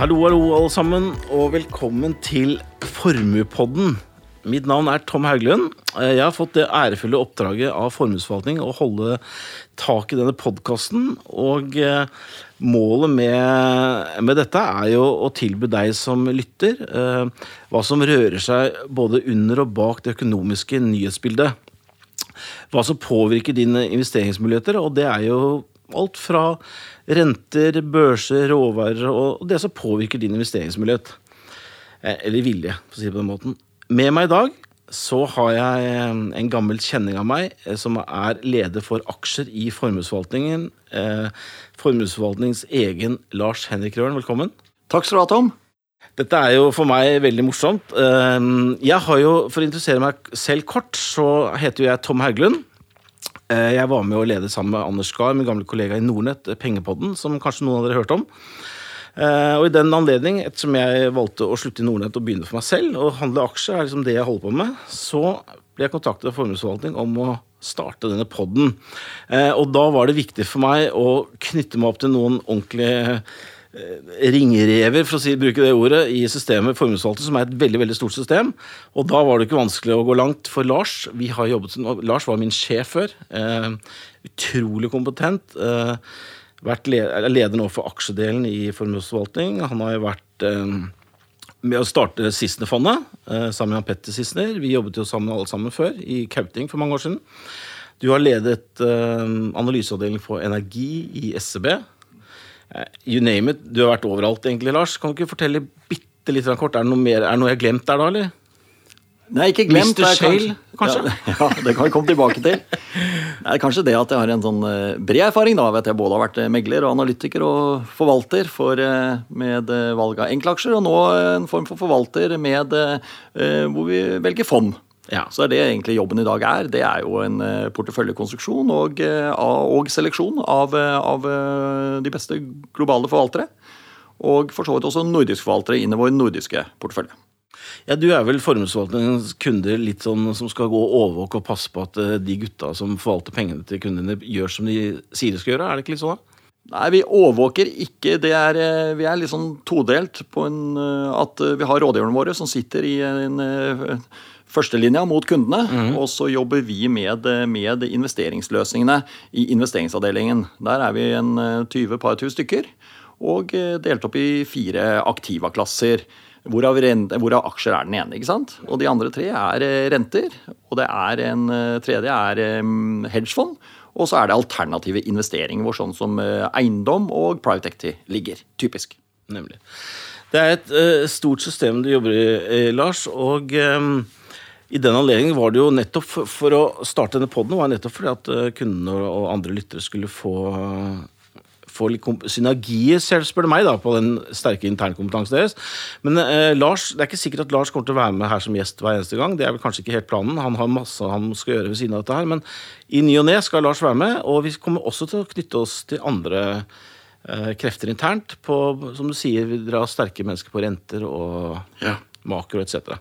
Hallo, hallo, alle sammen, og velkommen til Formuepodden. Mitt navn er Tom Hauglund. Eh, Jeg har fått det ærefulle oppdraget av formuesforvaltning å holde tak i denne podkasten. Og eh, målet med, med dette er jo å tilby deg som lytter eh, hva som rører seg både under og bak det økonomiske nyhetsbildet. Hva som påvirker dine investeringsmuligheter, og det er jo alt fra renter, børser, råvarer og det som påvirker din investeringsmulighet. Eh, Eller vilje, for å si det på den måten. Med meg i dag så har jeg eh, en gammel kjenning av meg eh, som er leder for aksjer i formuesforvaltningen. Formuesforvaltningens egen Lars Henrik Røren, velkommen. Takk skal du ha, Tom. Dette er jo for meg veldig morsomt. Jeg har jo, For å interessere meg selv kort, så heter jo jeg Tom Hauglund. Eh, Jeg var med å lede sammen med Anders Gahr, min gamle kollega i Nordnett, eh, Pengepodden, som kanskje noen av dere har hørt om. Eh, Og i den anledning, ettersom jeg valgte å slutte i Nordnett og begynne for meg selv, og handle aksjer er liksom det jeg holder på med, så ble jeg kontaktet av Formuesforvaltning om å starte denne podden. Og da var det viktig for meg å knytte meg opp til noen ordentlige ringrever, for å si, bruke det ordet, i systemet formuesforvaltning, som er et veldig veldig stort system. Og da var det ikke vanskelig å gå langt for Lars. Vi har jobbet, Lars var min sjef før. Eh, utrolig kompetent. Eh, vært leder, er leder nå for aksjedelen i formuesforvaltning. Han har jo vært eh, med å starte Sissener-fondet eh, sammen med Petter Sissener. Vi jobbet jo sammen alle sammen før, i Kauting for mange år siden. Du har ledet eh, analyseavdeling for energi i SEB. Eh, You name it. Du har vært overalt, egentlig, Lars. Kan du ikke fortelle bitte litt kort? Er det noe, mer, er det noe jeg har glemt der, da? eller? Nei, ikke glemt. Mr. Shale, kanskje? Ja, ja, det kan vi komme tilbake til. Det er kanskje det at jeg har en sånn eh, bred erfaring da, vet jeg både har vært eh, megler og analytiker og forvalter for, med valg av enkeltaksjer, og nå en form for forvalter med hvor vi velger fond. Ja. Så er det egentlig jobben i dag er. Det er jo en eh, porteføljekonstruksjon og, eh, og seleksjon av, eh, av de beste globale forvaltere. Og for så vidt også nordiske forvaltere inn i vår nordiske portefølje. Ja, Du er vel formuesforvaltningens kunder litt sånn som skal gå og overvåke og passe på at de gutta som forvalter pengene til kundene, gjør som de sier de skal gjøre? Er det ikke litt sånn? da? Nei, vi overvåker ikke. Det er, vi er litt sånn todelt på en, at vi har rådgiverne våre som sitter i en førstelinja mot kundene, og så jobber vi med, eh, med investeringsløsningene i investeringsavdelingen. Der er vi en eh, 20 par tusen stykker, og eh, delt opp i fire aktiva-klasser. Hvorav, hvorav aksjer er den ene. ikke sant? Og de andre tre er eh, renter. Og det er en eh, tredje er eh, hedgefond. Og så er det alternative investeringer hvor sånn som eh, eiendom og private equity ligger. Typisk. Nemlig. Det er et uh, stort system du jobber i, eh, Lars. Og eh, i den anledningen var det jo nettopp for, å starte denne poden, var nettopp fordi at eh, kundene og, andre lyttere skulle få få litt synergier, spør du meg, da, på den sterke internkompetansen deres. Men eh, Lars, det er ikke sikkert at Lars kommer til å være med her som gjest hver eneste gang. Det er vel kanskje ikke helt planen. Han har masse han skal gjøre ved siden av dette her. Men i ny og ne skal Lars være med, og vi kommer også til å knytte oss til andre eh, krefter internt. På, som du sier, vi drar sterke mennesker på renter og makro etc.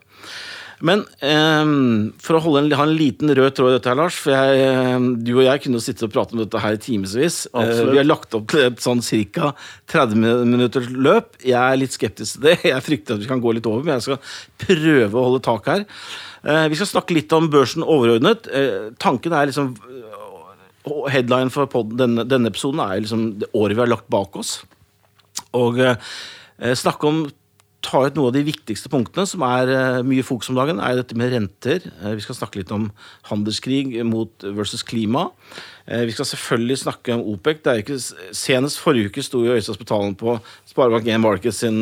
Men um, for å holde en, ha en liten rød tråd i dette, her, Lars for jeg, eh, Du og jeg kunne jo sitte og prate om dette her i timevis. Uh, vi har lagt opp til et sånn ca. 30 minutters løp. Jeg er litt skeptisk til det. Jeg frykter at vi kan gå litt over, men jeg skal prøve å holde tak her. Uh, vi skal snakke litt om børsen overordnet. Uh, tanken er liksom Headline for podden, denne, denne episoden er liksom det året vi har lagt bak oss. Og snakke om ta ut noe av de viktigste punktene som er eh, mye fokus om dagen, er dette med renter. Eh, vi skal snakke litt om handelskrig mot versus klima. Eh, vi skal selvfølgelig snakke om OPEC. Det er ikke, senest forrige uke sto jo Øystein Spetalen på Sparebank1 Markets sin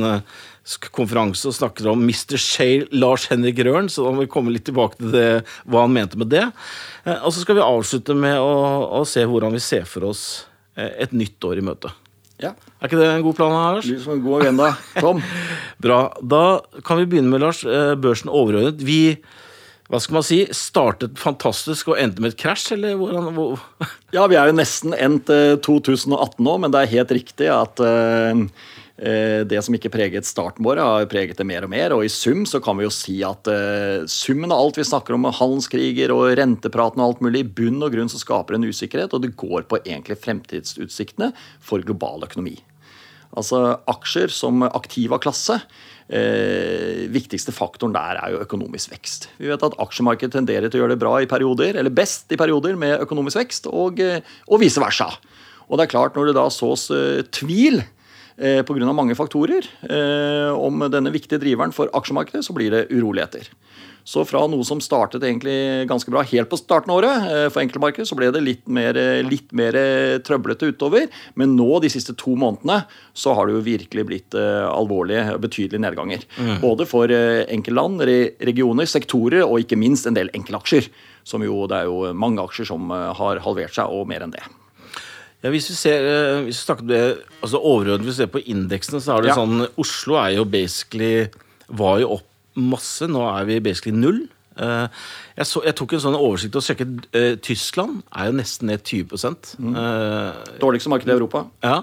konferanse og snakket om Mr. Shale Lars Henrik Røren, så da må vi komme litt tilbake til det, hva han mente med det. Og så skal vi avslutte med å, å se hvordan vi ser for oss et nytt år i møte. Ja. Er ikke det en god plan, Lars? Lys som en god agenda. Tom? Bra. Da kan vi begynne med, Lars, eh, børsen overordnet. Vi hva skal man si, startet fantastisk og endte med et krasj, eller hvordan hvor, Ja, vi er jo nesten endt eh, 2018 nå, men det er helt riktig at eh, det som ikke preget starten vår, har preget det mer og mer. Og i sum så kan vi jo si at eh, summen av alt vi snakker om, handelskriger og rentepraten og alt mulig, i bunn og grunn så skaper en usikkerhet, og det går på egentlig fremtidsutsiktene for global økonomi. Altså aksjer som aktiva klasse. Eh, viktigste faktoren der er jo økonomisk vekst. Vi vet at aksjemarkedet tenderer til å gjøre det bra i perioder, eller best i perioder med økonomisk vekst, og, eh, og vice versa. Og det er klart, når det da sås eh, tvil eh, pga. mange faktorer eh, om denne viktige driveren for aksjemarkedet, så blir det uroligheter. Så fra noe som startet egentlig ganske bra helt på starten av året, eh, for enkeltmarkedet, så ble det litt mer, eh, litt mer eh, trøblete utover. Men nå, de siste to månedene, så har det jo virkelig blitt alvorlige og betydelige nedganger. Mm. Både for enkeltland, regioner, sektorer og ikke minst en del enkeltaksjer. Som jo, det er jo mange aksjer som har halvert seg, og mer enn det. Ja, hvis vi ser, hvis vi snakker det, altså Overordnet, hvis vi ser på indeksene, så er det ja. sånn Oslo er jo basically var jo opp masse. Nå er vi basically null. Uh, jeg, så, jeg, tok en sånn oversikt og sjekket. Uh, Tyskland er jo nesten ned 20 mm. uh, Dårligste markedet i Europa. Ja.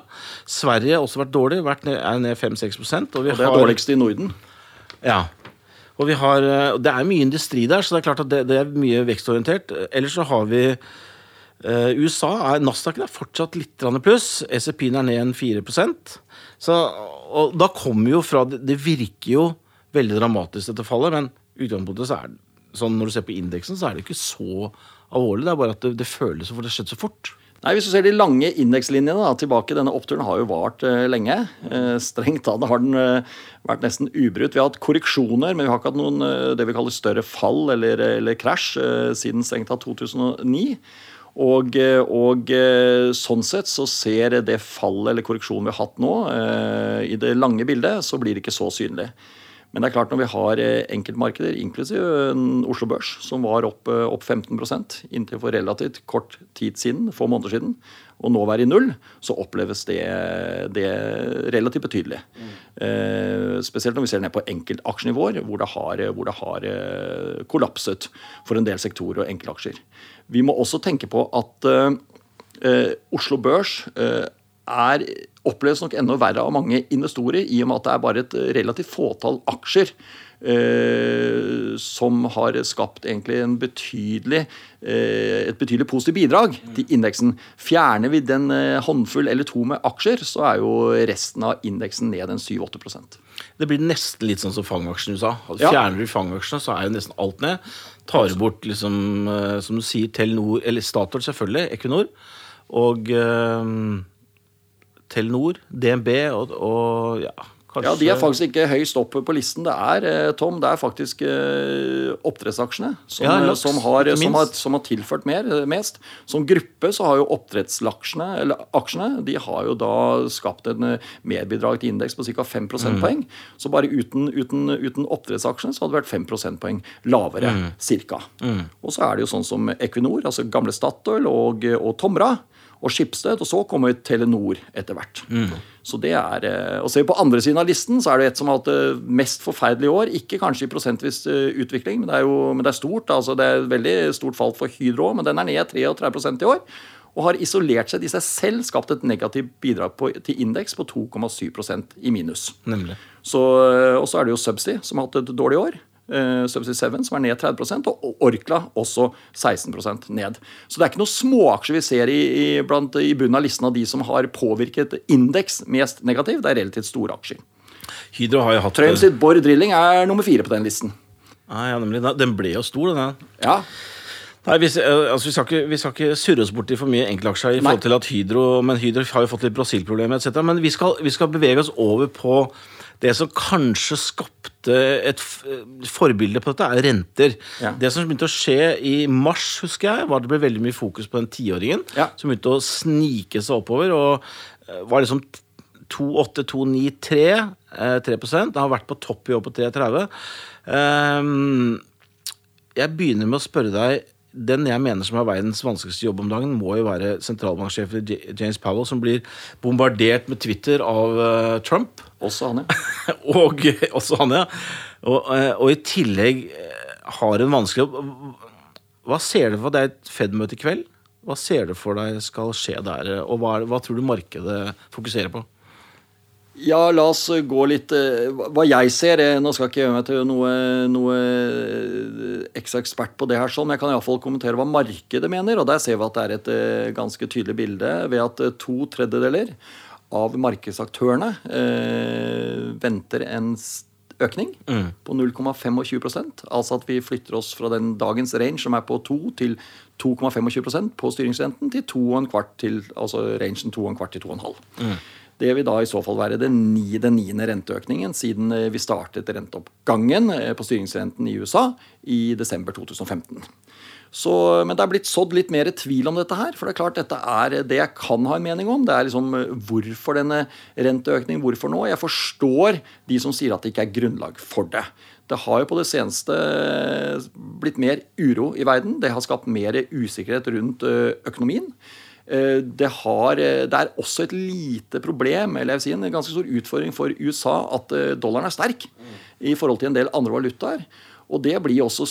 Sverige har også vært dårlig. Vært ned, er ned 5-6 og, og det er har, dårligste i Norden. Ja. Og vi har, det er mye industri der, så det er klart at det, det er mye vekstorientert. Ellers så har vi USA er Nasdaq er fortsatt litt pluss. SEP-en er ned en 4% så, og da kommer jo fra Det, virker jo veldig dramatisk, dette fallet. Men utgangspunktet så er sånn når du ser på indeksen, så er det ikke så alvorlig. Det er bare at det, det føles for det har skjedd så fort. Nei, Hvis du ser de lange indekslinjene tilbake, denne oppturen har jo vart uh, lenge. Uh, strengt tatt har den uh, vært nesten ubrutt. Vi har hatt korreksjoner, men vi har ikke hatt noen det vi kaller større fall eller, eller krasj siden strengt tatt 2009. Og, og, sånn sett så ser det fallet eller korreksjonen vi har hatt nå, i det lange bildet, så blir det ikke så synlig. Men det er klart når vi har eh, enkeltmarkeder, inklusiv Oslo Børs, som var opp, eh, opp 15% inntil for relativt kort tid siden, få måneder siden, og nå være i null, så oppleves det, det relativt betydelig. Mm. Eh, spesielt når vi ser ned på enkeltaksjenivåer, hvor det har, hvor det har eh, kollapset for en del sektorer og enkeltaksjer. Vi må også tenke på at eh, Oslo Børs eh, er, oppleves nok enda verre av mange investorer, i og med at det er bare et relativt fåtall aksjer eh, som har skapt egentlig en betydelig, eh, et betydelig positivt bidrag til indeksen. Fjerner vi den eh, håndfull eller to med aksjer, så er jo resten av indeksen ned en 7-8 Det blir nesten litt sånn som fangaksjene du sa. Fjerner du fangaksjene, så er jo nesten alt ned. Tar du bort, liksom, eh, som du sier, Telenor, eller Statoil selvfølgelig, Equinor, og øh, Telenor, DNB og, og ja, Kanskje... Ja, De er faktisk ikke høyst oppe på listen. Det er eh, Tom, det er faktisk eh, oppdrettsaksjene som, ja, laks, som, har, som, har, som, har, tilført mer, mest. Som gruppe så har jo oppdrettsaksjene eller aksjene, de har jo da skapt en merbidrag til indeks på ca. 5 prosentpoeng. Mm. Så bare uten, uten, uten oppdrettsaksjene så hadde det vært 5 prosentpoeng lavere. Mm. Cirka. Mm. Og så er det jo sånn som Equinor, altså gamle Statoil og, og Tomra og Skipsted, og så kommer Telenor etter hvert. Mm. Så det er, eh, og Ser vi på andre siden av listen, så er det et som har hatt det mest forferdelige år. Ikke kanskje i prosentvis eh, utvikling, men det er jo men det er stort. altså Det er et veldig stort fall for Hydro, men den er ned 33% i år. Og har isolert seg i seg selv skapt et negativt bidrag på, til indeks på 2,7% i minus. Nemlig. Så, eh, og så er det jo Subsea, som har hatt et dårlig år. Uh, Subsea 7, som er ned 30% og Orkla også 16% ned. Så det er ikke noen småaksjer vi ser i, i, blant, i bunnen av listen av de som har påvirket indeks mest negativt. Det er relativt store aksjer. Hydro har jo hatt Trøim sitt Borr Drilling er nummer fire på den listen. Ah, ja, nemlig. Den ble jo stor, den. Ja. Nei, vi, eh, altså, vi, skal ikke, vi, skal ikke, surre oss bort i for mye enkeltaksjer. i forhold til at Hydro, Men Hydro har jo fått litt Brasil-problemer etc. Men vi skal, vi skal bevege oss over på det som kanskje skapte et forbilde på dette, er renter. Ja. Det som begynte å skje i mars, husker jeg, var at det ble veldig mye fokus på den tiåringen. Ja. Som begynte å snike seg oppover. Og eh, var liksom 2,8, 2,9, 3, 3 Det har vært på topp i år på 3,30. Um, jeg begynner med å spørre deg den jeg mener som er verdens vanskeligste jobb om dagen, må jo være sentralbanksjef James Powell, som blir bombardert med Twitter av uh, Trump. Også han, ja. og, også han, ja. Og, uh, og, i tillegg uh, har en vanskelig jobb. Hva ser du for deg et Fed-møte i kveld? Hva ser du for deg skal skje der, og hva, hva tror du markedet fokuserer på? Ja, la oss gå litt eh, Hva jeg ser er, Nå skal jeg ikke gjøre meg til noe, noe eh, ekstra ekspert på det her, sånn, men jeg kan iallfall kommentere hva markedet mener. og Der ser vi at det er et eh, ganske tydelig bilde ved at to tredjedeler av markedsaktørene eh, venter en økning på 0,25% Altså at vi flytter oss fra den dagens range som er på 2 til 2,25% på styringsrenten til 2,25 til altså rangen 2,25 til 2,5. Det vil da i så fall være den, ni, niende renteøkningen siden eh, vi startet renteoppgangen eh, på styringsrenten i USA i desember 2015. Så, men det er blitt sådd litt mer tvil om dette her. For det er klart dette er det jeg kan ha en mening om. Det er liksom eh, hvorfor denne renteøkningen, hvorfor nå? Jeg forstår de som sier at det ikke er grunnlag for det. Det har jo på det seneste blitt mer uro i verden. Det har skapt mer usikkerhet rundt økonomien. Eh, det, har, eh, det, er også et lite problem, eller jeg vil si en ganske stor utfordring for USA, at eh, dollaren er sterk i forhold til en del andre valutaer. Og det blir også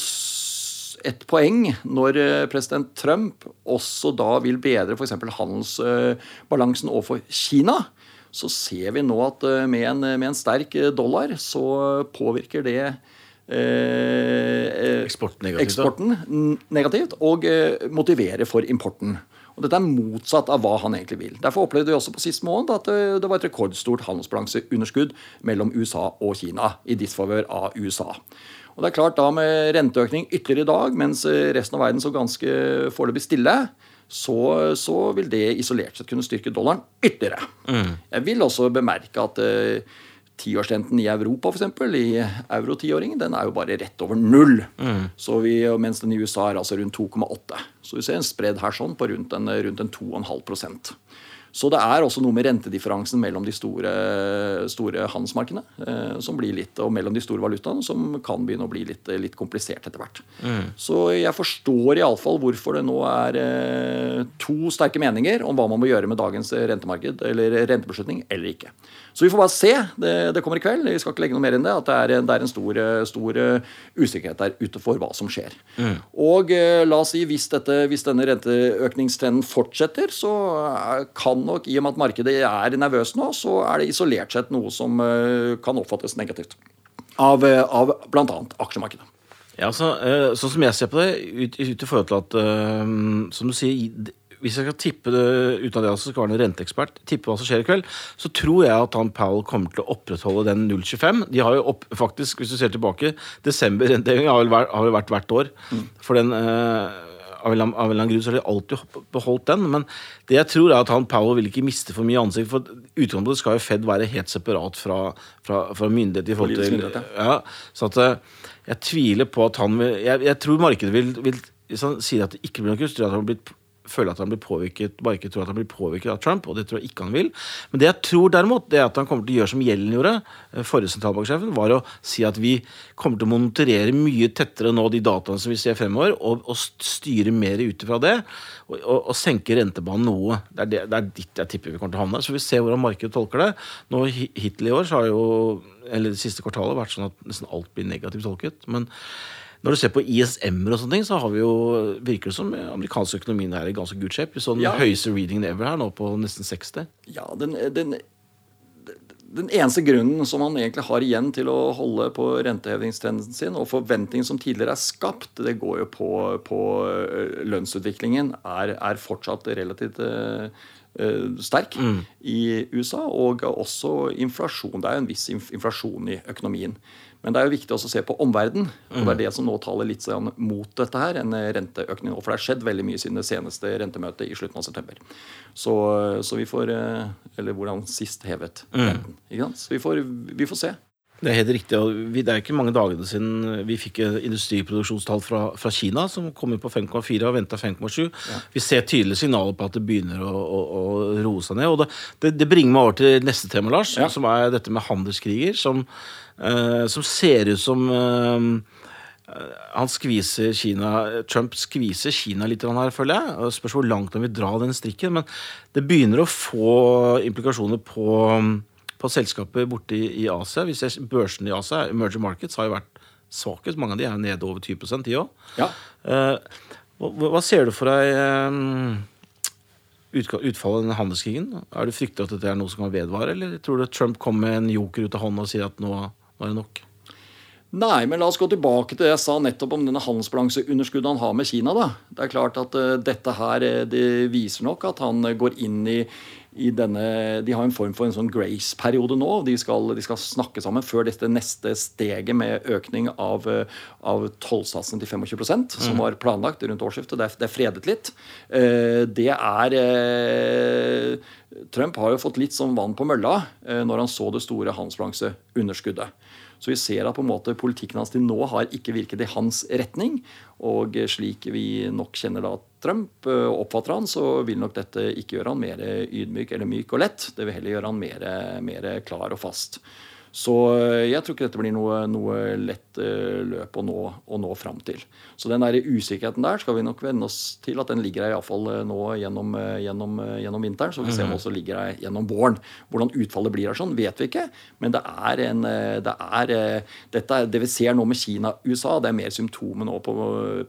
et poeng når president Trump også da vil bedre f.eks. handelsbalansen overfor Kina. Så ser vi nå at med en, med en sterk dollar så påvirker det eh, eksporten, negativt, eksporten negativt, og eh, motiverer for importen. Og Dette er motsatt av hva han egentlig vil. Derfor opplevde vi også på sist måned at eh, det var et rekordstort handelsbalanseunderskudd mellom USA og Kina i disfavør av USA. Og det er klart da Med renteøkning ytterligere i dag, mens eh, resten av verden så ganske foreløpig stille, så, så, vil det isolert sett kunne styrke dollaren ytterligere. Mm. Jeg vil også bemerke at uh, tiårsrenten i Europa, f.eks., i euro-tiåringen, den er jo bare rett over null. Mm. Så vi, mens den i USA er altså rundt 2,8. Så vi ser en spredd her sånn på rundt en, rundt en 2,5 så det er også noe med rentedifferansen mellom de store, store handelsmarkedene eh, som blir litt, og mellom de store valutaene som kan begynne å bli litt, litt komplisert etter hvert. Mm. Så jeg forstår iallfall hvorfor det nå er eh, to sterke meninger om hva man må gjøre med dagens rentemarked, eller rentebeslutning, eller ikke. Så vi får bare se. Det, det kommer i kveld. Vi skal ikke legge noe mer enn det. At det er, det er en stor, stor, usikkerhet der ute for hva som skjer. Mm. Og eh, la oss si hvis, dette, hvis denne renteøkningstrenden fortsetter, så kan nok, i og med at markedet er nervøst nå, så er det isolert sett noe som eh, kan oppfattes negativt. Av, eh, av bl.a. aksjemarkedet. Ja, så, Sånn som jeg ser på det, ut, ut i forhold til at Som du sier, hvis jeg skal tippe det uten at jeg skal være en renteekspert, tippe hva som skjer i kveld, så tror jeg at han Powell kommer til å opprettholde den 0,25. De har jo opp, faktisk, hvis du ser tilbake, desember-renteheving har, har, vel vært hvert år. Mm. For den eh, av en eller annen grunn så har de alltid beholdt den. Men det jeg tror er at han Powell vil ikke miste for mye ansikt. For utgangspunktet skal jo Fed være helt separat fra, fra, fra myndighet i forhold til ja, Så at eh, jeg tviler på at han vil Jeg, jeg tror markedet vil, vil Hvis han sier at det ikke blir noe kutt, tror jeg at han har blitt føler at han blir påvirket bare ikke tror at han blir påvirket av Trump, og det tror jeg ikke han vil. Men det jeg tror derimot, det er at han kommer til å gjøre som Gjellen gjorde, eh, forrige sentralbanksjefen, var å si at vi kommer til å monitorere mye tettere nå de dataene som vi ser fremover, og, og styre mer ut ifra det, og, og, og, senke rentebanen noe. Det er, det, det er dit jeg tipper vi kommer til å havne. Så vi ser hvordan markedet tolker det. Nå Hittil i år så har jo, eller det siste kvartalet vært sånn at nesten alt blir negativt tolket. men når du ser på ISM-er og sånne ting, så har vi jo, virker det som amerikansk økonomien er i ganske good shape. Sånn ja. høyeste reading ever her, nå på nesten 60. Ja, den, den, den, eneste grunnen som man egentlig har igjen til å holde på rentehevingstrenden sin, og forventningen som tidligere er skapt, det går jo på, på lønnsutviklingen, er, er fortsatt relativt uh, sterk mm. i USA, og også inflasjon. Det er jo en viss inflasjon i økonomien. Men det er jo viktig også å se på omverdenen. Og det er mm. det som nå taler litt sånn mot dette her, en renteøkning. For det har skjedd veldig mye siden det seneste rentemøtet i slutten av september. Så, så vi får eh, Eller hvordan sist hevet mm. renten. Så vi får, vi får se. Det er helt riktig. og Det er ikke mange dagene siden vi fikk industriproduksjonstall fra, fra Kina som kom inn på 5,4 og venta 5,7. Ja. Vi ser tydelige signaler på at det begynner å, å, å roe seg ned. og det, det, det, bringer meg over til neste tema, Lars, ja. som er dette med handelskriger. Som, eh, som ser ut som eh, han skviser Kina Trump skviser Kina litt her, føler jeg. Spørs hvor langt han vil dra den strikken. Men det begynner å få implikasjoner på på selskaper borte i, i Asia. Vi ser Børsene i Asia, emerging markets, har jo vært svakest. Mange av de er nede over 20 de òg. Ja. Uh, hva, hva, ser du for deg um, utfallet av denne handelskrigen? Er du frykter at dette er noe som kan vedvare, eller tror du Trump kommer med en joker ut av hånda og sier at nå, nå er det nok? Nei, men la oss gå tilbake til det jeg sa nettopp om denne handelsbalanseunderskuddet han har med Kina. da. Det er klart at uh, dette her det viser nok at han går inn i i denne, De har en form for en sånn grace-periode nå. De skal, de skal, snakke sammen før dette neste steget med økning av, av tollsatsen til 25 mm. som var planlagt rundt årsskiftet. Det er, det er fredet litt. Det er Trump har jo fått litt som vann på mølla når han så det store handelsbalanseunderskuddet. Så vi ser at på en måte politikken hans til nå har ikke virket i hans retning. Og slik vi nok kjenner da Trump eh, oppfatter han, så vil nok dette ikke gjøre han mer ydmyk eller myk og lett. Det vil heller gjøre han mer, mer klar og fast. Så eh, jeg tror ikke dette blir noe, noe lett uh, løp å nå, å nå fram til. Så den der usikkerheten der skal vi nok venne oss til at den ligger her iallfall uh, nå gjennom, gjennom, gjennom, vinteren. Så vi ser om mhm. også ligger her gjennom våren. Hvordan utfallet blir her sånn, vet vi ikke. Men det er en det er, dette det vi ser nå med Kina og USA, det er mer symptomet nå på,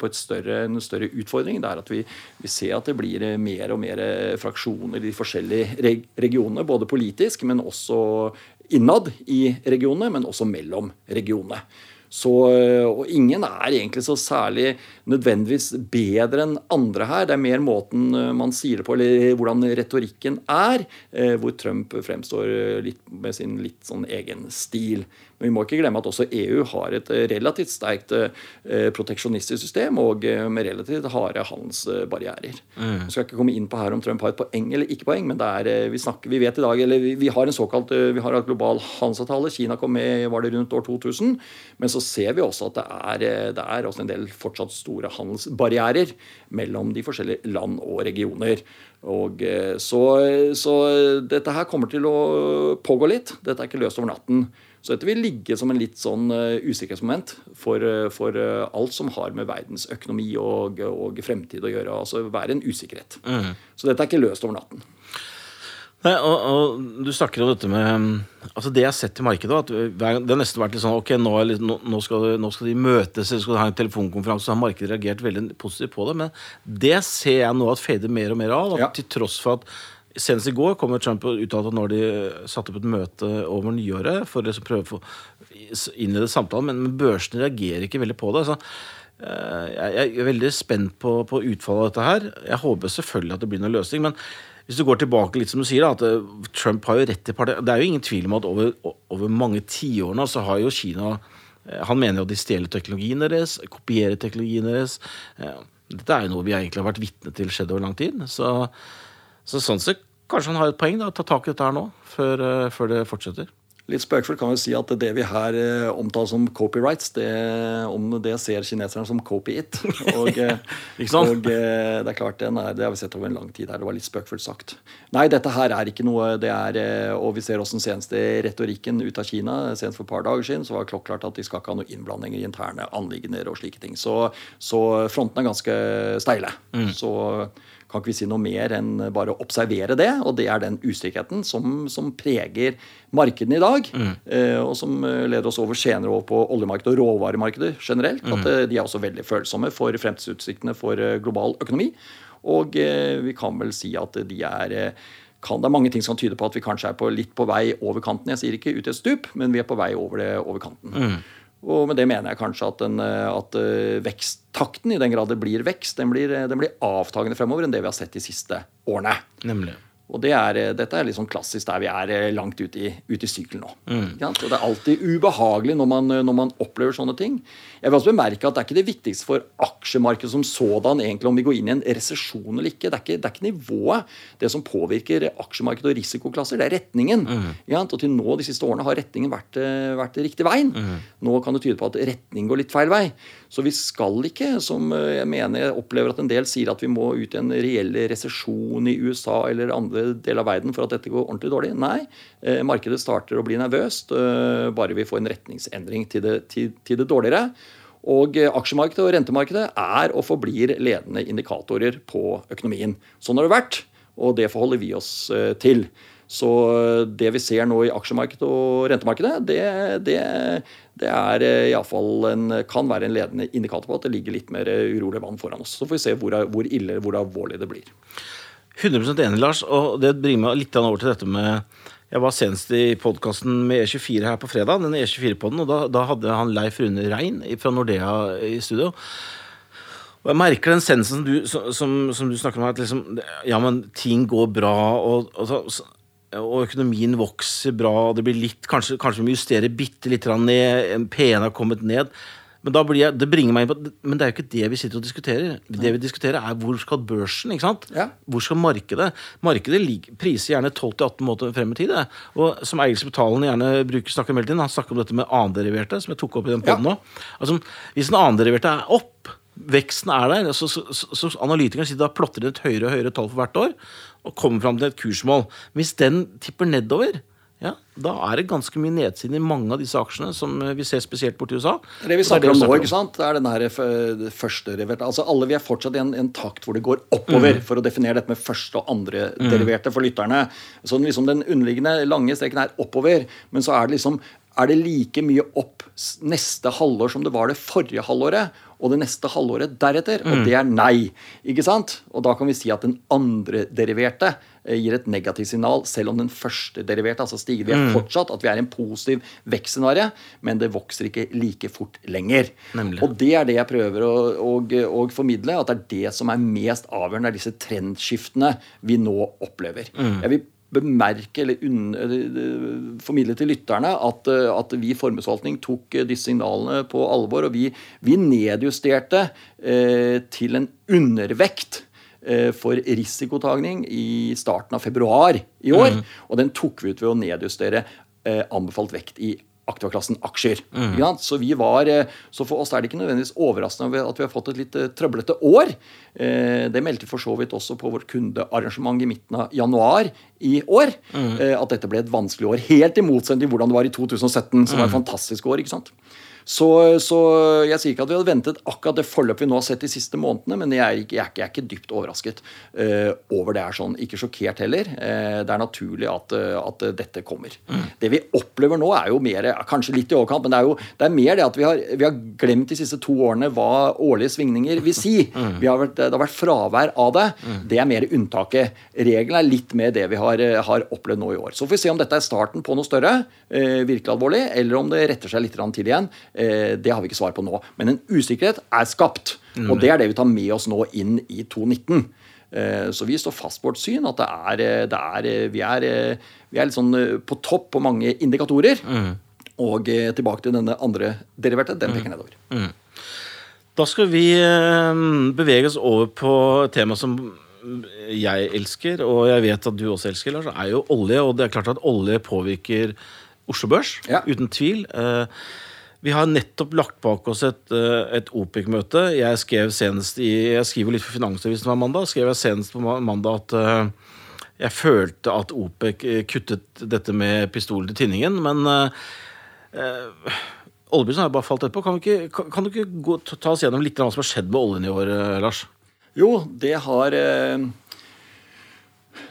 på større, en større utfordring. Det er at vi, vi, ser at det blir mer og mer fraksjoner i de forskjellige regionene. Både politisk, men også innad i regionene, men også mellom regionene. Så, og ingen er egentlig så særlig nødvendigvis bedre enn andre her. Det er mer måten eh, man sier det på, eller hvordan retorikken er, eh, hvor Trump fremstår litt med sin litt sånn egen stil. Men vi må ikke glemme at også EU har et eh, relativt sterkt eh, proteksjonistisk system og eh, med relativt harde handelsbarrierer. Mm. Jeg skal ikke komme inn på her om Trump har et poeng eller ikke poeng, men er, vi, snakker, vi, vet i dag, eller vi, vi har en såkalt vi har en global handelsavtale. Kina kom med var det rundt år 2000. Men så ser vi også at det er, det er også en del fortsatt store handelsbarrierer mellom de forskjellige land og regioner. Og så, så dette her kommer til å pågå litt. Dette er ikke løst over natten. Så dette vil ligge som en litt sånn uh, usikkerhetsmoment for, uh, for uh, alt som har med verdensøkonomi og, og fremtid å gjøre. Altså være en usikkerhet. Mm. Så dette er ikke løst over natten. Nei, og, og, Du snakker om dette med altså Det jeg har sett i markedet, at det har nesten vært litt sånn ok, nå, litt, nå, nå, skal, nå skal, de møtes eller skal de ha en telefonkonferanse. Så har markedet reagert veldig positivt på det. Men det ser jeg nå at fader mer og mer av. Ja. Til tross for at Senest i går kom Trump og uttalte at når de satte opp et møte over nyåret for å prøve å få innlede samtalen, men, børsene reagerer ikke veldig på det. Så, uh, jeg, er veldig spent på, på, utfallet av dette her. Jeg håper selvfølgelig at det blir noen løsning. men hvis du går tilbake litt som du sier, at eh, Trump har jo rett i partiet. Det er jo ingen tvil om at over, over mange tiårene så har jo Kina eh, Han mener jo at de stjeler teknologien deres, kopierer teknologien deres. Dette er jo noe vi egentlig har vært vitne til skjedd over lang tid. Så så sånn sett kanskje han har et poeng, da, ta tak i dette her nå, før, uh, før det fortsetter. Litt spøkefullt kan vi si at det vi her uh, omtaler som copyrights, det, om det ser kineserne som copy it. Og, og det er klart, den er, det har vi sett over en lang tid her. Det var litt spøkefullt sagt. Nei, dette her er ikke noe det er, Og vi ser også den seneste retorikken ut av Kina. Senest for et par dager siden så var det klokklart at de skal ikke ha noe innblanding i interne anliggender og slike ting. Så, så fronten er ganske steile. Mm. Så kan ikke vi si noe mer enn bare å observere det. Og det er den usikkerheten som, som preger markedene i dag. Mm. Eh, og som eh, leder oss over senere over på oljemarkedet og råvaremarkedet generelt. Mm. At eh, de er også veldig følsomme for fremtidsutsiktene for global økonomi. Og vi kan vel si at de er kan, det er mange ting som tyder på at vi kanskje er på litt på vei over kanten. Jeg sier ikke ut i et stup, men vi er på vei over, det, over kanten. Mm. Og med det mener jeg kanskje at, den, at veksttakten, i den grad det blir vekst, den blir, den blir, avtagende fremover enn det vi har sett de siste årene. Nemlig. Og det er, Dette er litt sånn klassisk der vi er eh, langt ute i, ut i sykelen nå. Mm. Og Det er alltid ubehagelig når man, når man, opplever sånne ting. Jeg vil også bemerke at Det er ikke det viktigste for aksjemarkedet som sådan egentlig om vi går inn i en resesjon eller ikke. Det er ikke, det er ikke nivået. Det som påvirker aksjemarkedet og risikoklasser, det er retningen. Mm. Og til nå de siste årene har retningen vært, eh, vært riktig veien. Mm. Nå kan det tyde på at retning går litt feil vei. Så vi skal ikke, som eh, jeg mener jeg opplever at en del sier, at vi må ut i en reell resesjon i USA eller andre deler av verden for at dette går ordentlig dårlig. Nei, eh, markedet starter å bli nervøst bare vi får en retningsendring til det, til, til det dårligere. Og aksjemarkedet og rentemarkedet er og forblir ledende indikatorer på økonomien. Sånn har det vært, og det forholder vi oss til. Så det vi ser nå i aksjemarkedet og rentemarkedet, det, det, det er eh, iallfall en, kan være en ledende indikator på at det ligger litt mer eh, urolig vann foran oss. Så får vi se hvor, hvor ille, hvor alvorlig det blir. 100 enig, Lars. Og det bringer meg litt over til dette med Jeg var senest i podkasten med E24 her på fredag, den E24-podden, og da, da, hadde han Leif Rune Rein fra Nordea i studio. Og jeg merker den sensen du, som, som du snakker om, at liksom, ja, men ting går bra, og, og, og økonomien vokser bra, og det blir litt Kanskje, kanskje vi justerer justere bitte litt ned, P1 har kommet ned. Men da blir jeg, det bringer meg inn på Men det er jo ikke det vi sitter og diskuterer. Det vi diskuterer, er hvor skal børsen? ikke sant? Ja. Hvor skal markedet? Markedet priser gjerne 12-18 måneder frem i tid. Og som Eirik Spetalen gjerne bruker snakker om han snakker om dette med annenderiverte, som jeg tok opp i den Ja. podden nå. Altså, hvis en annenderiverte er opp, veksten er der, så, så, så, så analytikeren sier da plotter de et høyere og høyere tall for hvert år og kommer fram til et kursmål. Hvis den tipper nedover, ja, da er det ganske mye nedsiden i mange av disse aksjene, som eh, vi ser spesielt borti USA. Det vi snakker om nå, ikke sant? Det er den her første deriverte. Altså alle Vi er fortsatt i en, en takt hvor det går oppover, for å definere dette med første og andre deriverte for lytterne. Så den, liksom, den underliggende lange streken er oppover, men så er det liksom er det like mye opp neste halvår som det var det forrige halvåret, og det neste halvåret deretter? Og det er nei. ikke sant? Og da kan vi si at den andre deriverte gir et negativt signal, selv om den første deriverte altså stiger. Vi er fortsatt at vi er i en positiv vekstscenario, men det vokser ikke like fort lenger. Nemlig. Og det er det jeg prøver å, å, å formidle, at det er det som er mest avgjørende. Er disse trendskiftene vi nå opplever. Jeg vil bemerke eller unn, eller, formidle til lytterne at, eh, at vi i formuesforvaltning tok eh, disse signalene på alvor. Og vi, vi nedjusterte eh, til en undervekt eh, for risikotagning i starten av februar i år. Og den tok vi ut ved å nedjustere eh, anbefalt vekt i aktivaklassen aksjer. Mm. Ja, Så, vi var, eh, så for oss er det ikke nødvendigvis overraskende at vi har fått et litt eh, trøblete år. Eh, Det meldte for så vidt også på vårt kundearrangement i midten av januar i år. Mm. At dette ble et vanskelig år. Helt i motsetning til hvordan det var i 2017, som var et fantastisk år. ikke sant? Så, så jeg sier ikke at vi hadde ventet akkurat det forløpet vi nå har sett de siste månedene, men jeg er ikke, jeg er ikke, jeg er ikke dypt overrasket uh, over det er sånn. Ikke sjokkert heller. Uh, det er naturlig at, uh, at dette kommer. Det vi opplever nå, er jo mer Kanskje litt i overkant, men det er jo det er mer det at vi har, vi har glemt de siste to årene hva årlige svingninger vil si. Vi har vært, det har vært fravær av det. Det er mer unntaket. Regelen er litt mer det vi har, har opplevd nå i år. Så får vi se om dette er starten på noe større, virkelig alvorlig, eller om det retter seg litt til igjen. Eh, det har vi ikke svar på nå. Men en usikkerhet er skapt. Og det er det vi tar med oss nå inn i 2019. Eh, Så vi står fast på vårt syn at det er, eh, det er, vi, er, vi er litt sånn på topp på mange indikatorer. Og eh, tilbake til denne andre deriverte, den peker nedover. Da skal vi bevege oss over på et tema som jeg elsker, og jeg vet at du også elsker, Lars, er jo olje. Og det er klart at olje påvirker Oslo Børs, Ja. uten tvil. Eh, Vi har nettopp lagt bak oss et, eh, et OPEC-møte. Jeg skrev senest i, jeg skriver litt for Finansavisen hver mandag. skrev jeg senest på mandag at eh, jeg følte at OPEC eh, kuttet dette med pistolen til tinningen. Men eh, oljeprisen har bare falt etterpå. Kan, vi ikke, kan, du ikke gå, ta oss gjennom litt av hva som har skjedd med oljen i år, Lars? Jo, det har eh,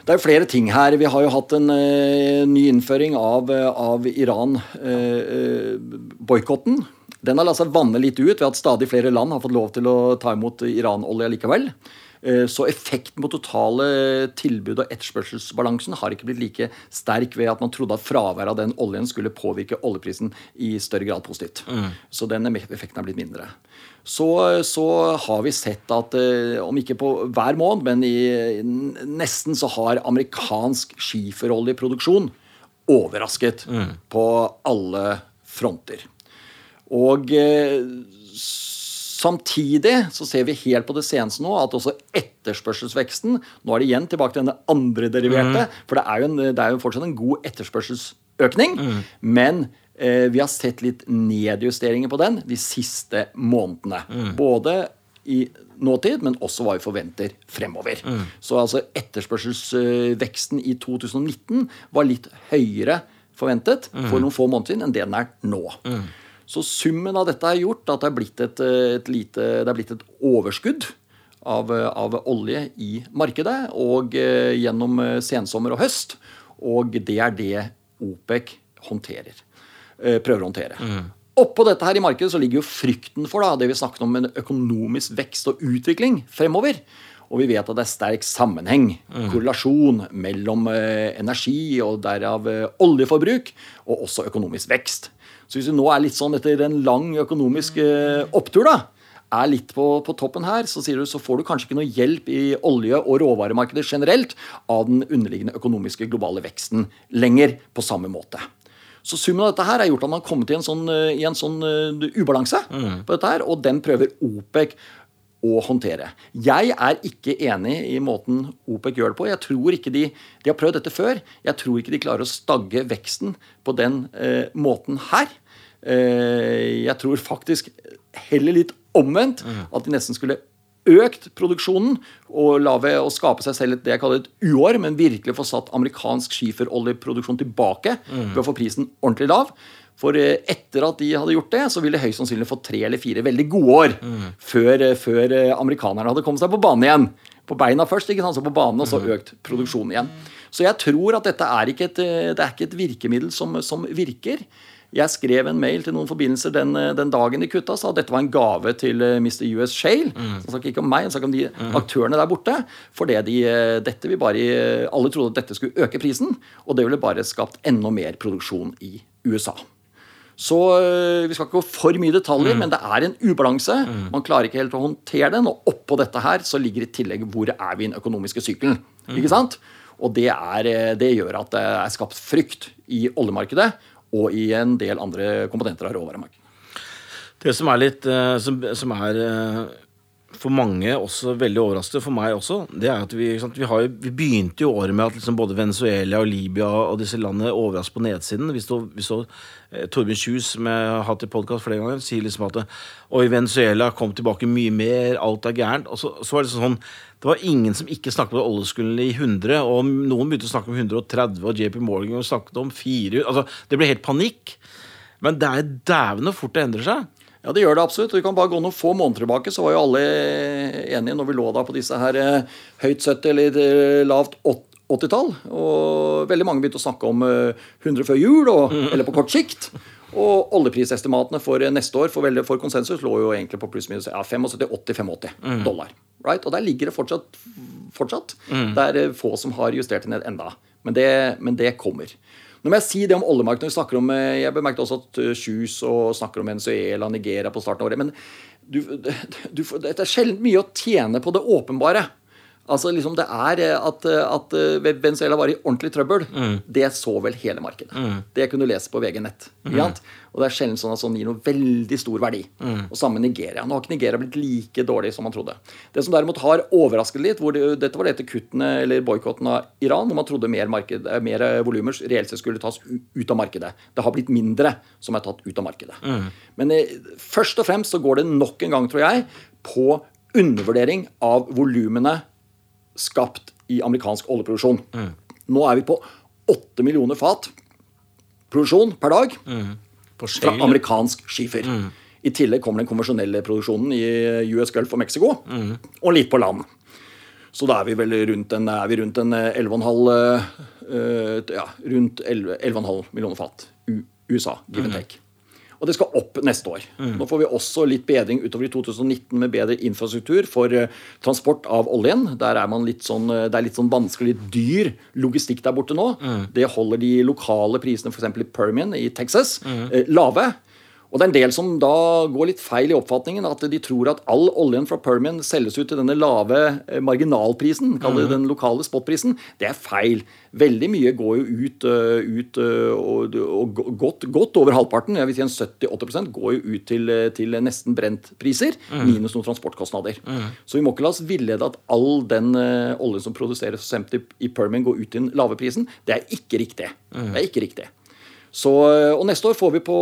Det er jo flere ting her. Vi har jo hatt en uh, ny innføring av, eh, av Iran-boikotten. Den har latt seg vanne litt ut ved at stadig flere land har fått lov til å ta imot Iran-olje likevel. Eh, Så effekten på totale tilbud- og etterspørselsbalansen har ikke blitt like sterk ved at man trodde at fraværet av den oljen skulle påvirke oljeprisen i større grad positivt. Så den effekten er blitt mindre. Så, så har vi sett at eh, om ikke på hver måned, men i nesten så har amerikansk skiferoljeproduksjon overrasket på alle fronter. Og eh, samtidig så ser vi helt på det seneste nå at også etterspørselsveksten Nå er det igjen tilbake til denne andre deriverte, for det er jo, en, det er jo fortsatt en god etterspørselsøkning. Men eh, vi har sett litt nedjusteringer på den de siste månedene. Både i nåtid, men også hva vi forventer fremover. Så altså etterspørselsveksten i 2019 var litt høyere forventet for noen få måneder siden enn det den er nå. Så summen av dette har gjort at det er blitt et, et, lite, det er blitt et overskudd av, av olje i markedet og eh, gjennom eh, sensommer og høst. Og det er det OPEC håndterer. eh, prøver å håndtere. Oppå dette her i markedet så ligger jo frykten for da, det vi snakket om en økonomisk vekst og utvikling fremover. Og vi vet at det er sterk sammenheng, korrelasjon, mellom eh, energi og derav eh, oljeforbruk, og også økonomisk vekst. Så hvis vi nå er litt sånn etter en lang økonomisk eh, opptur, da, er litt på, på toppen her, så, du, så, får du kanskje ikke noe hjelp i olje- og råvaremarkedet generelt av den underliggende økonomiske globale veksten lenger på samme måte. Så summen av dette her er gjort at man har kommet i en sånn, i en sånn uh, ubalanse mm. på dette her, og den prøver OPEC å håndtere. Jeg er ikke enig i måten OPEC gjør det på. Jeg tror ikke De de har prøvd dette før. Jeg tror ikke de klarer å stagge veksten på den eh, måten her. Eh, jeg tror faktisk heller litt omvendt. Mm. At de nesten skulle økt produksjonen og, lave, å skape seg selv et, det jeg kaller et uår, men virkelig få satt amerikansk skiferoljeproduksjon tilbake mm. ved å få prisen ordentlig lav. For eh, etter at de hadde gjort det, så ville høyst sannsynlig fått tre eller fire veldig gode år mm. før, eh, før, eh, amerikanerne hadde kommet seg på banen igjen. På beina først, ikke sant? så på banen, og så mm. økt produksjonen igjen. Så jeg tror at dette er ikke et, det er ikke et virkemiddel som, som virker. Jeg skrev en mail til noen forbindelser den, den dagen de kutta, sa at dette var en gave til Mr. US Shale. Mm. Han snakket ikke om meg, han snakket om de mm. aktørene der borte. For de, dette vi bare, alle trodde at dette skulle øke prisen, og det ville bare skapt enda mer produksjon i USA. Så øh, Vi skal ikke gå for mye detaljer, mm. men det er en ubalanse. Mm. Man klarer ikke helt å håndtere den. Og oppå dette her så ligger i tillegg hvor er vi i den økonomiske sykkelen. Mm. Ikke sant? Og det, er, øh, det, gjør at det er skapt frykt i oljemarkedet og i en del andre komponenter av råvaremarkedet. Det som er litt som, som er for mange også veldig overraskende, for meg også, det er at vi, vi, har, vi begynte jo året med at liksom både Venezuela og Libya og disse landene overrasket på nedsiden. Vi så, vi så eh, Torbjørn Kjus, som jeg har hatt i podkast flere ganger, sier liksom at Oi, Venezuela kom tilbake mye mer, alt er gærent. Og så, så var det liksom sånn det var ingen som ikke snakket om oljeskulden i 100, og noen begynte å snakke om 130, og JP Morgan snakket om 400 altså, Det ble helt panikk. Men det er dævende fort det endrer seg. Ja, det gjør det absolutt. Vi kan bare gå noen få måneder tilbake, så var jo alle enige når vi lå da på disse her eh, høyt 70 eller eh, lavt 80-tall. Og veldig mange begynte å snakke om 100 eh, før jul, og, mm. eller på kort sikt. Og oljeprisestimatene for neste år for, veldig, for konsensus lå jo egentlig på pluss-minus ja, 75-80-85 mm. dollar. Right? Og der ligger det fortsatt. fortsatt. Mm. Det er få som har justert det ned enda. Men det, men det kommer. Nå må jeg si det om oljemarkedet. Vi snakker om, eh, Jeg bemerket også at Kjus eh, og snakker om Venezuela Nigeria på starten av året. Men du, du, det er sjelden mye å tjene på det åpenbare. Altså liksom Det er eh, at, eh, at eh, Venezuela var i ordentlig trøbbel. Mm. Det så vel hele markedet. Mm. Det kunne du lese på VG nett. Mm. Og det er sjelden sånn at sånn gir noe veldig stor verdi. Mm. Og sammen med Nigeria. Nå har ikke Nigeria blitt like dårlig som man trodde. Det som derimot har overrasket litt, hvor det, dette var etter kuttene eller boikotten av Iran, hvor man trodde mer, marked, mer volumer reelt sett skulle tas ut av markedet. Det har blitt mindre som er tatt ut av markedet. Mm. Men først og fremst så går det nok en gang, tror jeg, på undervurdering av volumene skapt i amerikansk oljeproduksjon. Mm. Nå er vi på 8 millioner fat produksjon per dag mm. fra amerikansk skifer. Mm. I tillegg kommer den konvensjonelle produksjonen i US Gulf og Mexico, mm. og litt på land. Så da er vi vel rundt en, er vi rundt en 11,5 uh, ja, rundt 11,5 millioner fat USA, give and mm. take. Og det skal opp neste år. Mm. Nå får vi også litt bedring utover i 2019 med bedre infrastruktur for uh, transport av oljen. Der er man litt sånn, uh, Det er litt sånn vanskelig, litt dyr logistikk der borte nå. Mm. Det holder de lokale prisene f.eks. i Permian i Texas mm. uh, lave. Og det er en del som da går litt feil i oppfatningen. At de tror at all oljen fra Permian selges ut til denne lave eh, marginalprisen, kaller det mm. den lokale spotprisen. Det er feil. Veldig mye går jo ut, eh, ut eh, og, og godt, godt, over halvparten, jeg vil si en 70-80% går jo ut til, til nesten brentpriser, mm. minus noen transportkostnader. Mm. Så vi må ikke la oss villede at all den oljen som produseres i Permian, går ut til den lave prisen. Det er ikke riktig. Det er ikke riktig. Så, eh, og Neste år får vi på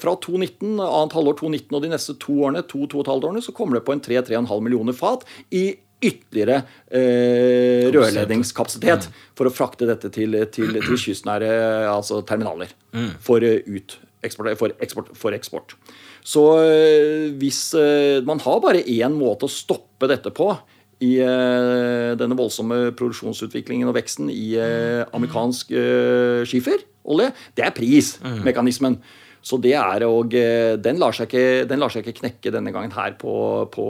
fra 2019, annet halvår 2019 og de neste to årene, to, to og et halvt årene, så kommer det på en 3-3,5 millioner fat i ytterligere eh, rørledningskapasitet mm. for å frakte dette til, til, til kystnære altså terminaler mm. for, eh, ut, eksport, for, eksport, for eksport. Så eh, hvis eh, Man har bare én måte å stoppe dette på i eh, denne voldsomme produksjonsutviklingen og veksten i amerikansk skifer olje, det er prismekanismen. Så det er og den lar, seg ikke, den lar seg ikke knekke denne gangen her på, på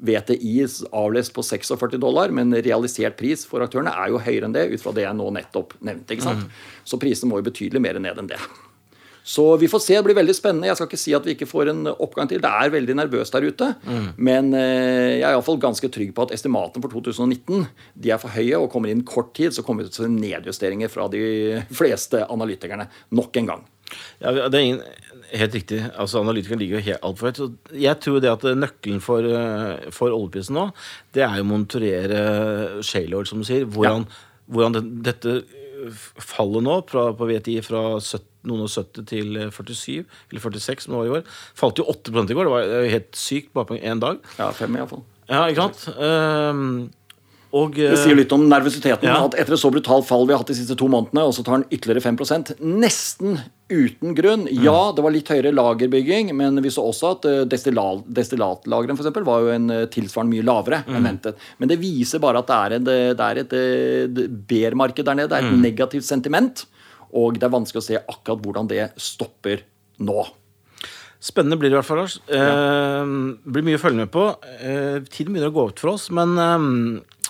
VTI avlest på 46 dollar, men realisert pris for aktørene er jo høyere enn det, ut fra det jeg nå nettopp nevnte. ikke sant? Mm. Så prisene må jo betydelig mer ned enn det. Så vi får se. Det blir veldig spennende. Jeg skal ikke si at vi ikke får en oppgang til. Det er veldig nervøst der ute. Mm. Men eh, jeg er iallfall ganske trygg på at estimatene for 2019 de er for høye. Og kommer inn kort tid, så kommer vi til nedjusteringer fra de fleste analytikerne nok en gang. Ja, det er ingen, helt riktig. altså Analytikeren ligger jo altfor høyt. Jeg tror det at nøkkelen for, eh, for oljeprisen nå, det er jo å monitorere shale oil, som du sier. Hvordan, ja. hvordan det, dette fallet nå fra, på VTI fra 70, noen og 70 til 47, eller 46 som det var i år, falt jo 8 i går. Det var helt sykt bare på én dag. Ja, fem fall Ja, ikke sant? Um, og, det sier litt om nervøsiteten. Ja. at Etter et så brutalt fall vi har hatt de siste to månedene, og så tar den ytterligere 5 nesten uten grunn. Mm. Ja, det var litt høyere lagerbygging, men vi så også at eh, destillatlagrene eksempel, var jo en eh, tilsvarende mye lavere mm. enn ventet. Men det viser bare at det er, en, det er et eh, ber-marked der nede. Det er et mm. negativt sentiment. Og det er vanskelig å se akkurat hvordan det stopper nå. Spennende blir det i hvert fall, Lars. Eh, blir mye å følge med på. Eh, tiden begynner å gå ut for oss, men eh,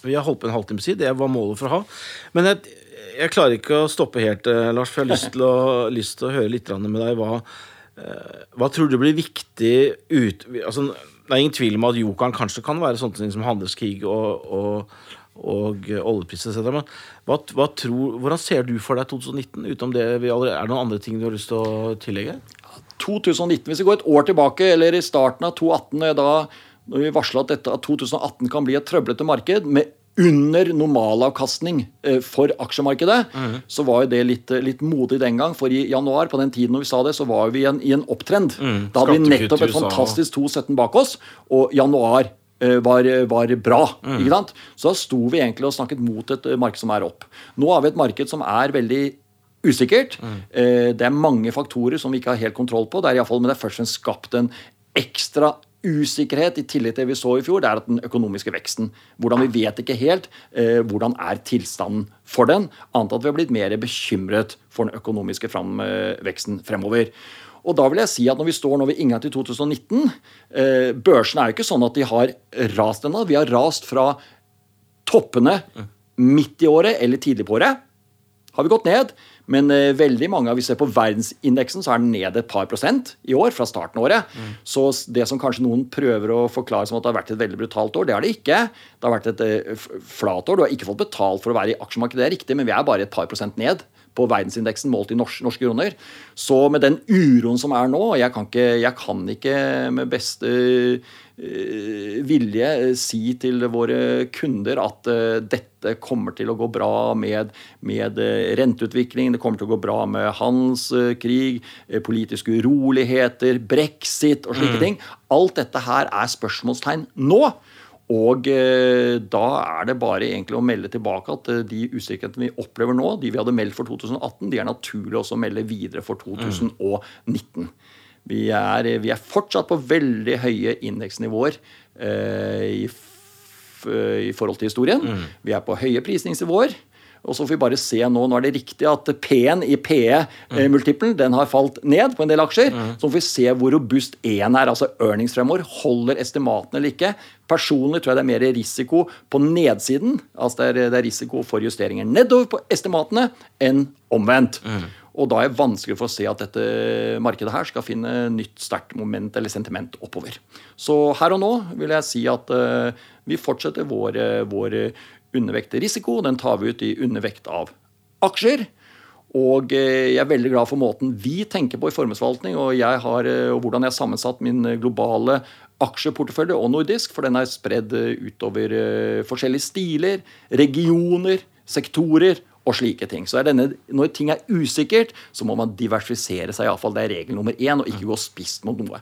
vi har holdt på en halvtime siden. Det var målet for å ha. Men jeg, jeg klarer ikke å stoppe helt, eh, Lars, for jeg har lyst til å, lyst til å høre litt med deg. Hva, eh, hva tror du blir viktig ut altså, Det er ingen tvil om at jokeren kanskje kan være sånne ting som handelskrig og, og, og oljepris etc. Men hva, hva tror, hvordan ser du for deg 2019? Utenom det vi allerede, er det noen andre ting du har lyst til å tillegge? 2019, Hvis vi går et år tilbake, eller i starten av 2018, da når vi varsla at, at 2018 kan bli et trøblete marked med under normalavkastning eh, for aksjemarkedet, mm. så var jo det litt, litt, modig den gang. For i januar, på den tiden når vi sa det, så var vi i en, i en opptrend. Mm. Da hadde vi nettopp et fantastisk 2,17 bak oss, og januar eh, var, var, bra. Mm. ikke sant? Så da sto vi egentlig og snakket mot et marked som er opp. Nå har vi et marked som er veldig usikkert. Mm. Det er mange faktorer som vi ikke har helt kontroll på. Det er i fall, men det er først og fremst skapt en ekstra usikkerhet i tillit til det vi så i fjor, det er at den økonomiske veksten. Hvordan Vi vet ikke helt eh, hvordan er tilstanden for den, annet at vi har blitt mer bekymret for den økonomiske fram, eh, veksten fremover. Og da vil jeg si at Når vi står nå ved inngangen til 2019 eh, Børsene er jo ikke sånn at de har rast ennå. Vi har rast fra toppene midt i året eller tidlig på året. Har vi gått ned. Men uh, veldig mange, hvis vi ser på verdensindeksen, så er den ned et par prosent i år fra starten av året. Mm. Så det som kanskje noen prøver å forklare som at det har vært et veldig brutalt år, det har det ikke. Det har vært et uh, flat år. Du har ikke fått betalt for å være i aksjemarkedet, det er riktig, men vi er bare et par prosent ned på verdensindeksen målt i norske, norske kroner. Så med den uroen som er nå Jeg kan ikke, jeg kan ikke med beste uh, vilje si til våre kunder at dette dette kommer til å gå bra med, med renteutviklingen, renteutvikling, det kommer til å gå bra med handelskrig, eh, politiske uroligheter, brexit og slike mm. ting. Alt dette her er spørsmålstegn nå. Og eh, da er det bare egentlig å melde tilbake at eh, de usikkerhetene vi opplever nå, de vi hadde meldt for 2018, de er naturlig også å melde videre for 2019. Vi er, vi er fortsatt på veldig høye indeksnivåer eh, i Eh, i forhold til historien. Mm. Vi er på høye prisningsnivåer. Og så får vi bare se nå, nå er det riktig at P-en i PE-multiplen mm. den har falt ned på en del aksjer. Mm. Så får vi se hvor robust E-en er, altså earnings fremover. Holder estimatene eller ikke? Personlig tror jeg det er mer risiko på nedsiden. Altså det er, det er risiko for justeringer nedover på estimatene enn omvendt. Mm. Og da er det vanskelig for å se at dette markedet her skal finne nytt sterkt moment eller sentiment oppover. Så her og nå vil jeg si at uh, vi fortsetter vår, vår undervekt risiko. Den tar vi ut i undervekt av aksjer. Og eh, jeg er veldig glad for måten vi tenker på i formuesforvaltning, og, eh, og hvordan jeg har sammensatt min globale aksjeportefølje og nordisk, for den er spredd utover forskjellige stiler, regioner, sektorer og slike ting. Så denne, Når ting er usikkert, så må man diversifisere seg. I alle fall. Det er regel nummer én, og ikke gå spist mot noe.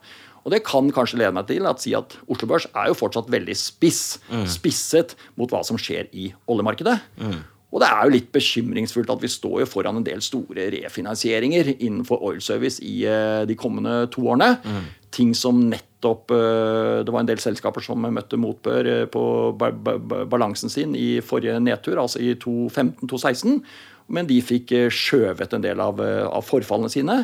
Og Det kan kanskje lede meg til at si at Oslo Børs er jo fortsatt veldig spiss. Mm. Spisset mot hva som skjer i oljemarkedet. Mm. Og det er jo litt bekymringsfullt at vi står jo foran en del store refinansieringer innenfor oil service i uh, de kommende to årene. Mm. Ting som nettopp uh, Det var en del selskaper som møtte motbør uh, på ba ba balansen sin i forrige nedtur, altså i 2015-2016. Men de fikk eh, skjøvet en del av, eh, av forfallene sine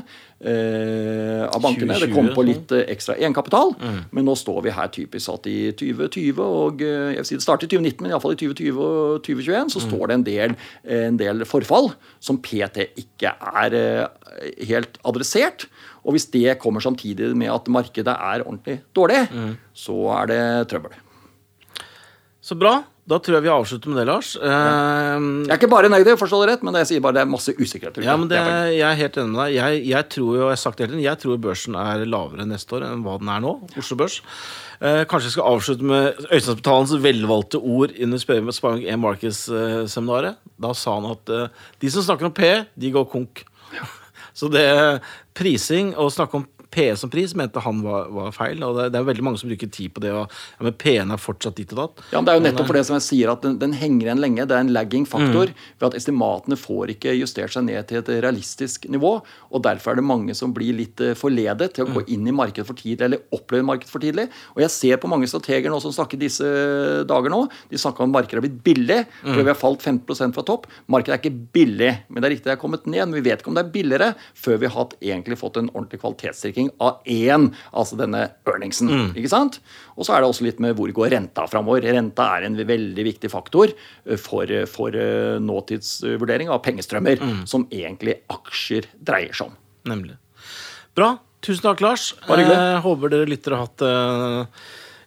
eh, av bankene. det kom på litt eh, ekstra egenkapital, Mm. men nå står vi her typisk at i 2020 og jeg vil si Det startet i 2019, men iallfall i 2020 og 2021 så Mm. står det en del, en del forfall som PT ikke er helt adressert. Og hvis det kommer samtidig med at markedet er ordentlig dårlig, Mm. så er det trøbbel. Så bra. Da tror jeg vi avslutter med det, Lars. Ja. Jeg er ikke bare negativ, forstår det rett, men jeg sier bare det er masse usikkerhet. Ja, men det. Jeg er helt enig med deg. Jeg, jeg tror jo, jeg har sagt det hele tiden, jeg tror børsen er lavere neste år enn hva den er nå. Oslo Børs. Eh, kanskje jeg skal avslutte med Øysteinsbetalens velvalgte ord under Sparebank E Markets-seminaret. Da sa han at eh, de som snakker om P, de går konk. Så det prising og snakke om P som pris mente han var, var feil. Og det, det er veldig mange som bruker tid på det. Og, ja, men P-en er fortsatt ditt og datt. Ja, men Det er jo nettopp eh, for det som jeg sier at den, den henger igjen lenge. Det er en lagging faktor Mm. ved at estimatene får ikke justert seg ned til et realistisk nivå. og Derfor er det mange som blir litt eh, forledet til å Mm. gå inn i markedet for tidlig eller oppleve markedet for tidlig. Og jeg ser på mange strateger nå som snakker disse dager nå. De snakker om markedet har blitt billig Mm. fordi vi har falt 15% fra topp. Markedet er ikke billig, men det er riktig det er kommet ned. Men vi vet ikke om det er billigere før vi har hatt, egentlig fått en ordentlig kvalitetsstyrking av én, altså denne earningsen. ikke sant? Og så er det også litt med hvor går renta framover. Renta er en veldig viktig faktor eh, for, for eh, nåtidsvurdering av pengestrømmer, som egentlig aksjer dreier seg om. Nemlig. Bra. Tusen takk, Lars. Bare. Eh, håper dere lyttere har hatt eh,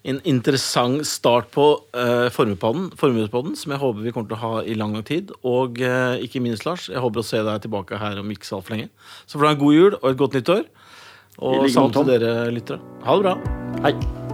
en interessant start på uh, Formuespodden, som jeg håper vi kommer til å ha i lang tid. Og uh, ikke minst, Lars, jeg håper å se deg tilbake her om ikke så altfor lenge. Så får du ha en god jul og et godt nyttår. I Og samme til dere lyttere. Ha det bra. Hei.